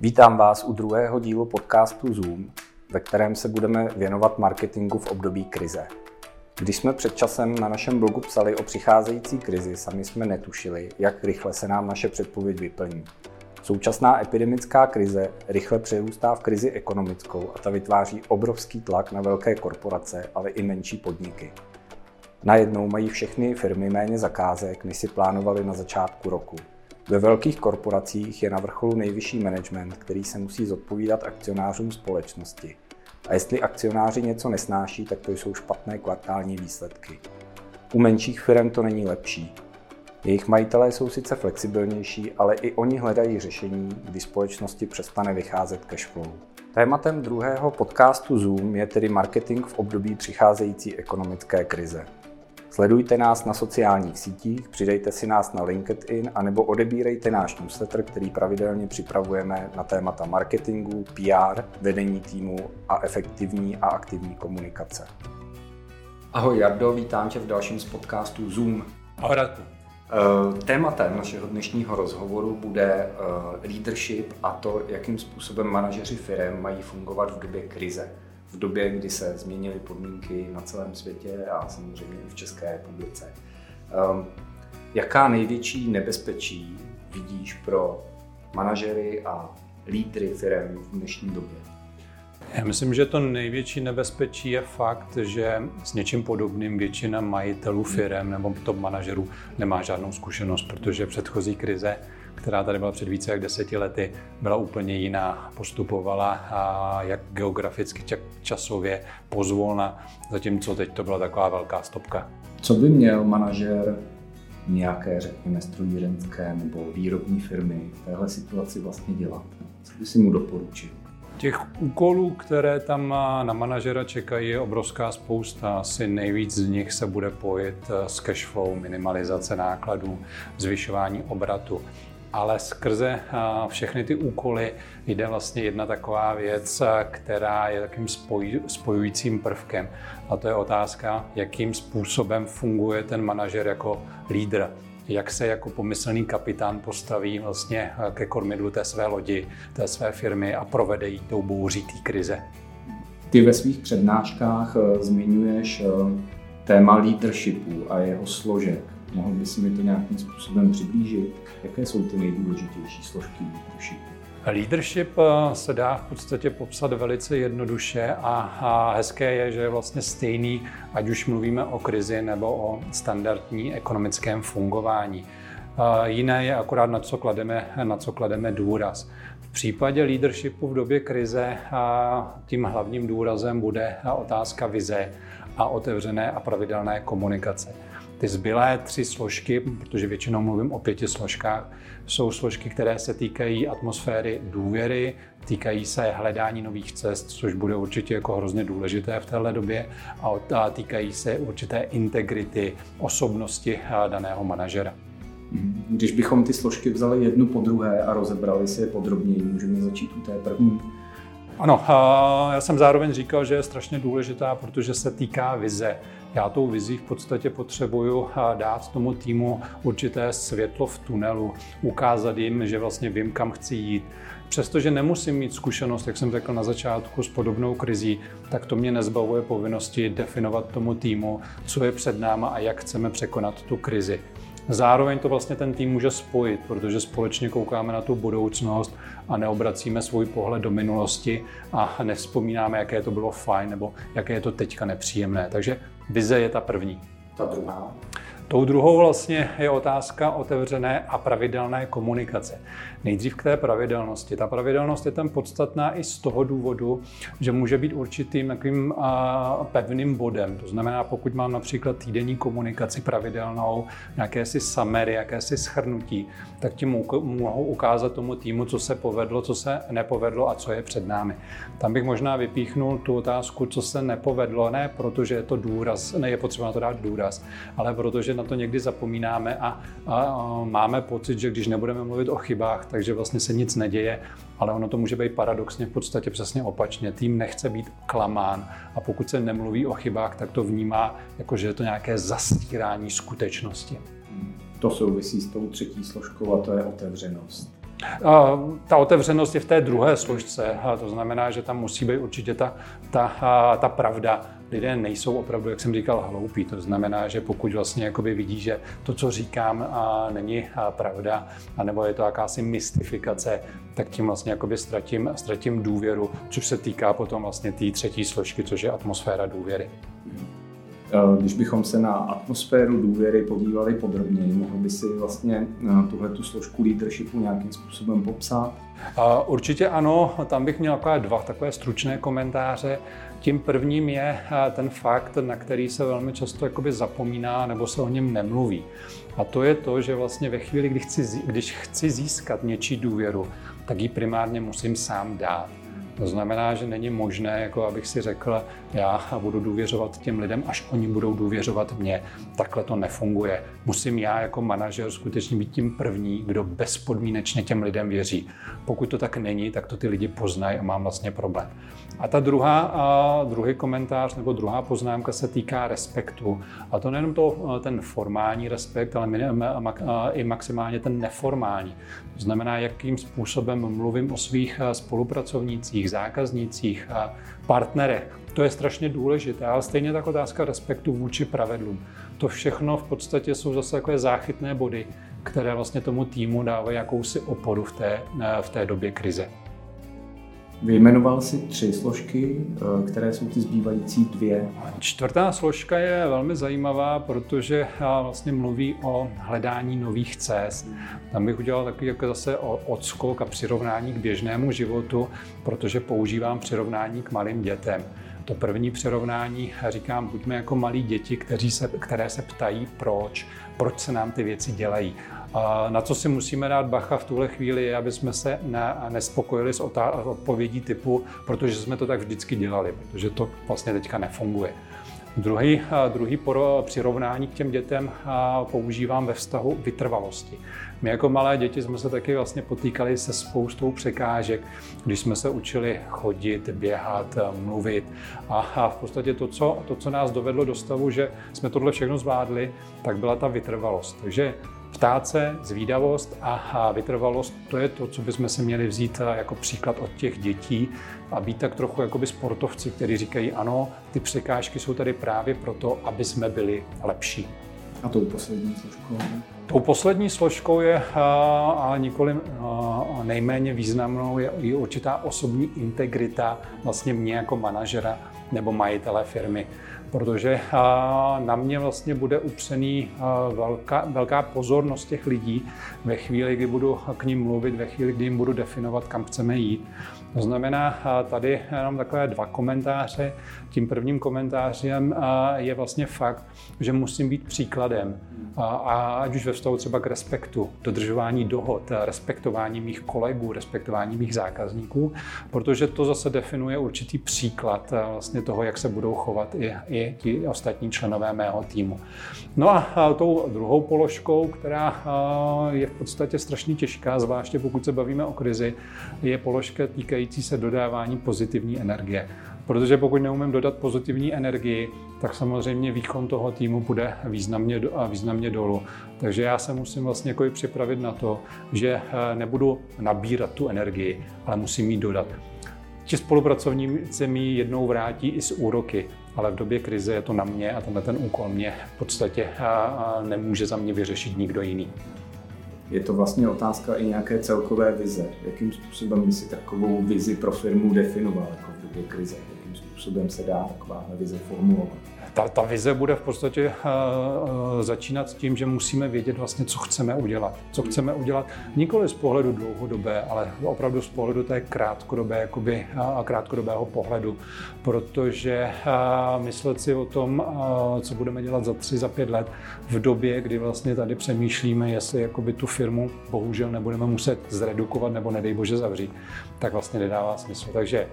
Vítám vás u druhého dílu podcastu Zoom, ve kterém se budeme věnovat marketingu v období krize. Když jsme před časem na našem blogu psali o přicházející krizi, sami jsme netušili, jak rychle se nám naše předpověď vyplní. Současná epidemická krize rychle přerůstá v krizi ekonomickou a ta vytváří obrovský tlak na velké korporace, ale i menší podniky. Najednou mají všechny firmy méně zakázek, než si plánovali na začátku roku. Ve velkých korporacích je na vrcholu nejvyšší management, který se musí zodpovídat akcionářům společnosti. A jestli akcionáři něco nesnáší, tak to jsou špatné kvartální výsledky. U menších firm to není lepší. Jejich majitelé jsou sice flexibilnější, ale i oni hledají řešení, kdy společnosti přestane vycházet cash flow. Tématem druhého podcastu Zoom je tedy marketing v období přicházející ekonomické krize. Sledujte nás na sociálních sítích, přidejte si nás na LinkedIn anebo odebírejte náš newsletter, který pravidelně připravujeme na témata marketingu, PR, vedení týmu a efektivní a aktivní komunikace. Ahoj Jardo, vítám tě v dalším z podcastů Zoom. Ahoj Radku. Eh, tématem našeho dnešního rozhovoru bude eh, leadership a to, jakým způsobem manažeři firm mají fungovat v době krize v době, kdy se změnily podmínky na celém světě a samozřejmě i v České republice. Um, jaká největší nebezpečí vidíš pro manažery a lídry firm v dnešní době? Já myslím, že to největší nebezpečí je fakt, že s něčím podobným většina majitelů firm nebo top manažerů nemá žádnou zkušenost, protože předchozí krize která tady byla před více jak deseti lety, byla úplně jiná. Postupovala a jak geograficky, tak časově pozvolna, zatímco teď to byla taková velká stopka. Co by měl manažer nějaké, řekněme, strojírenské nebo výrobní firmy v téhle situaci vlastně dělat? Co by si mu doporučil? Těch úkolů, které tam na manažera čekají, je obrovská spousta. Asi nejvíc z nich se bude pojit s cash flow, minimalizace nákladů, zvyšování obratu ale skrze všechny ty úkoly jde vlastně jedna taková věc, která je takým spojujícím prvkem. A to je otázka, jakým způsobem funguje ten manažer jako lídr jak se jako pomyslný kapitán postaví vlastně ke kormidlu té své lodi, té své firmy a provede jí tou bouří té krize. Ty ve svých přednáškách eh, zmiňuješ eh, téma leadershipu a jeho složek. Mohl bys mi to nějakým způsobem přiblížit? Jaké jsou ty nejdůležitější složky leadershipu? Leadership eh, se dá v podstatě popsat velice jednoduše a, hezké je, že je vlastně stejný, ať už mluvíme o krizi nebo o standardní ekonomickém fungování. Eh, jiné je akorát na co klademe, na co klademe důraz. V případě leadershipu v době krize eh, tím hlavním důrazem bude otázka vize a otevřené a pravidelné komunikace. Ty zbylé tři složky, protože většinou mluvím o pěti složkách, jsou složky, které se týkají atmosféry důvěry, týkají se hledání nových cest, což bude určitě jako hrozně důležité v téhle době, a týkají se určité integrity osobnosti daného manažera. Když bychom ty složky vzali jednu po druhé a rozebrali si je podrobněji, můžeme začít u té první. Ano, já jsem zároveň říkal, že je strašně důležitá, protože se týká vize. Já tou vizí v podstatě potřebuju dát tomu týmu určité světlo v tunelu, ukázat jim, že vlastně vím, kam chci jít. Přestože nemusím mít zkušenost, jak jsem řekl na začátku, s podobnou krizí, tak to mě nezbavuje povinnosti definovat tomu týmu, co je před náma a jak chceme překonat tu krizi. Zároveň to vlastně ten tým může spojit, protože společně koukáme na tu budoucnost a neobracíme svůj pohled do minulosti a nevzpomínáme, jaké to bylo fajn nebo jaké je to teďka nepříjemné. Takže vize je ta první. Ta druhá? Tou druhou vlastně je otázka otevřené a pravidelné komunikace. Nejdřív k té pravidelnosti. Ta pravidelnost je tam podstatná i z toho důvodu, že může být určitým takovým pevným bodem. To znamená, pokud mám například týdenní komunikaci pravidelnou, nějaké si summary, jakési schrnutí, tak tím mohou ukázat tomu týmu, co se povedlo, co se nepovedlo a co je před námi. Tam bych možná vypíchnul tu otázku, co se nepovedlo, ne protože je to důraz, ne je potřeba na to dát důraz, ale protože na to někdy zapomínáme a, a, máme pocit, že když nebudeme mluvit o chybách, takže vlastně se nic neděje, ale ono to může být paradoxně v podstatě přesně opačně. Tým nechce být klamán a pokud se nemluví o chybách, tak to vnímá jako, že je to nějaké zastírání skutečnosti. To souvisí s tou třetí složkou a to je otevřenost. Ta otevřenost je v té druhé složce, to znamená, že tam musí být určitě ta, ta, ta pravda. Lidé nejsou opravdu, jak jsem říkal, hloupí. To znamená, že pokud vlastně jakoby vidí, že to, co říkám, není pravda, anebo je to jakási mystifikace, tak tím vlastně jakoby ztratím, ztratím důvěru, což se týká potom vlastně té třetí složky, což je atmosféra důvěry. Eh, když bychom se na atmosféru důvěry podívali podrobněji, mohl by si vlastně eh, tuhle tu složku leadershipu nějakým způsobem popsat? Určitě ano, tam bych měl takové dva takové stručné komentáře. Tím prvním je eh, ten fakt, na který se velmi často jakoby zapomíná nebo se o něm nemluví. A to je to, že vlastně ve chvíli, kdy chci, když chci získat něčí důvěru, tak ji primárně musím sám dát. To znamená, že není možné, jako abych si řekl, já budu důvěřovat těm lidem, až oni budou důvěřovat mě. Takhle to nefunguje. Musím já jako manažer skutečně být tím první, kdo bezpodmínečně těm lidem věří. Pokud to tak není, tak to ty lidi poznají a mám vlastně problém. A ta druhá, a druhý komentář nebo druhá poznámka se týká respektu. A to nejenom to, ten formální respekt, ale i maximálně ten neformální. To znamená, jakým způsobem mluvím o svých spolupracovnících, zákaznících, partnerech. To je strašně důležité, ale stejně tak otázka respektu vůči pravidlům. To všechno v podstatě jsou zase takové záchytné body, které vlastně tomu týmu dávají jakousi oporu v té, v té době krize. Vyjmenoval si tři složky, eh, které jsou ty zbývající dvě. Čtvrtá složka je velmi zajímavá, protože eh, vlastně mluví o hledání nových cest. Tam bych udělal takový jako zase odskok a přirovnání k běžnému životu, protože používám přirovnání k malým dětem. To první přirovnání říkám, buďme jako malí děti, kteří se, které se ptají proč, proč se nám ty věci dělají. Na co si musíme dát bacha v tuhle chvíli je, aby jsme se ne, nespokojili s odpovědí typu, protože jsme to tak vždycky dělali, protože to vlastně teďka nefunguje. Druhý, druhý přirovnání k těm dětem používám ve vztahu vytrvalosti. My jako malé děti jsme se taky vlastně potýkali se spoustou překážek, když jsme se učili chodit, běhat, mluvit. A v podstatě to co, to, co nás dovedlo do stavu, že jsme tohle všechno zvládli, tak byla ta vytrvalost. Takže Ptáce, zvídavost a vytrvalost, to je to, co bychom si měli vzít eh, jako příklad od těch dětí a být tak trochu jakoby sportovci, kteří říkají, ano, ty překážky jsou tady právě proto, aby jsme byli lepší. A tou poslední složkou? Tou poslední složkou je, eh, a nikoli eh, nejméně významnou, je i určitá osobní integrita vlastně mě jako manažera nebo majitele firmy protože na mě vlastně bude upřený velká, velká pozornost těch lidí ve chvíli, kdy budu k ním mluvit, ve chvíli, kdy jim budu definovat, kam chceme jít. To znamená, tady jenom takové dva komentáře. Tím prvním komentářem je vlastně fakt, že musím být příkladem. A ať už ve vztahu třeba k respektu, dodržování dohod, respektování mých kolegů, respektování mých zákazníků, protože to zase definuje určitý příklad vlastně toho, jak se budou chovat i, i ti ostatní členové mého týmu. No a tou druhou položkou, která je v podstatě strašně těžká, zvláště pokud se bavíme o krizi, je položka týkající se dodávání pozitivní energie. Protože pokud neumím dodat pozitivní energii, tak samozřejmě výkon toho týmu bude významně, významně dolů. Takže já se musím vlastně jako připravit na to, že eh, nebudu nabírat tu energii, ale musím ji dodat. Ti spolupracovníci mi jednou vrátí i s úroky, ale v době krize je to na mě a tenhle ten úkol mě v podstatě eh, nemůže za mě vyřešit nikdo jiný. Je to vlastně otázka i nějaké celkové vize. Jakým způsobem by si takovou vizi pro firmu definoval jako v době krize? způsobem se dá taková vize formulovat. Ta, ta vize bude v podstatě uh, začínat s tím, že musíme vědět vlastně, co chceme udělat. Co chceme udělat nikoli z pohledu dlouhodobé, ale opravdu z pohledu té krátkodobé, jakoby, uh, krátkodobého pohledu. Protože uh, myslet si o tom, uh, co budeme dělat za tři, za pět let, v době, kdy vlastně tady přemýšlíme, jestli jakoby tu firmu bohužel nebudeme muset zredukovat nebo nedej bože zavřít, tak vlastně nedává smysl. Takže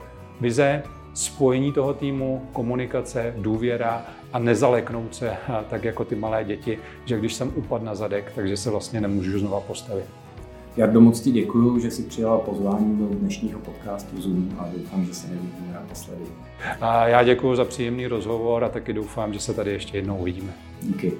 vize, spojení toho týmu, komunikace, důvěra a nezaleknout se tak jako ty malé děti, že když jsem upad na zadek, takže se vlastně nemůžu znova postavit. Jardo, moc ti děkuji, že jsi přijala pozvání do dnešního podcastu Zoom a doufám, že se nevidíme naposledy. A já děkuji za příjemný rozhovor a taky doufám, že se tady ještě jednou uvidíme. Díky.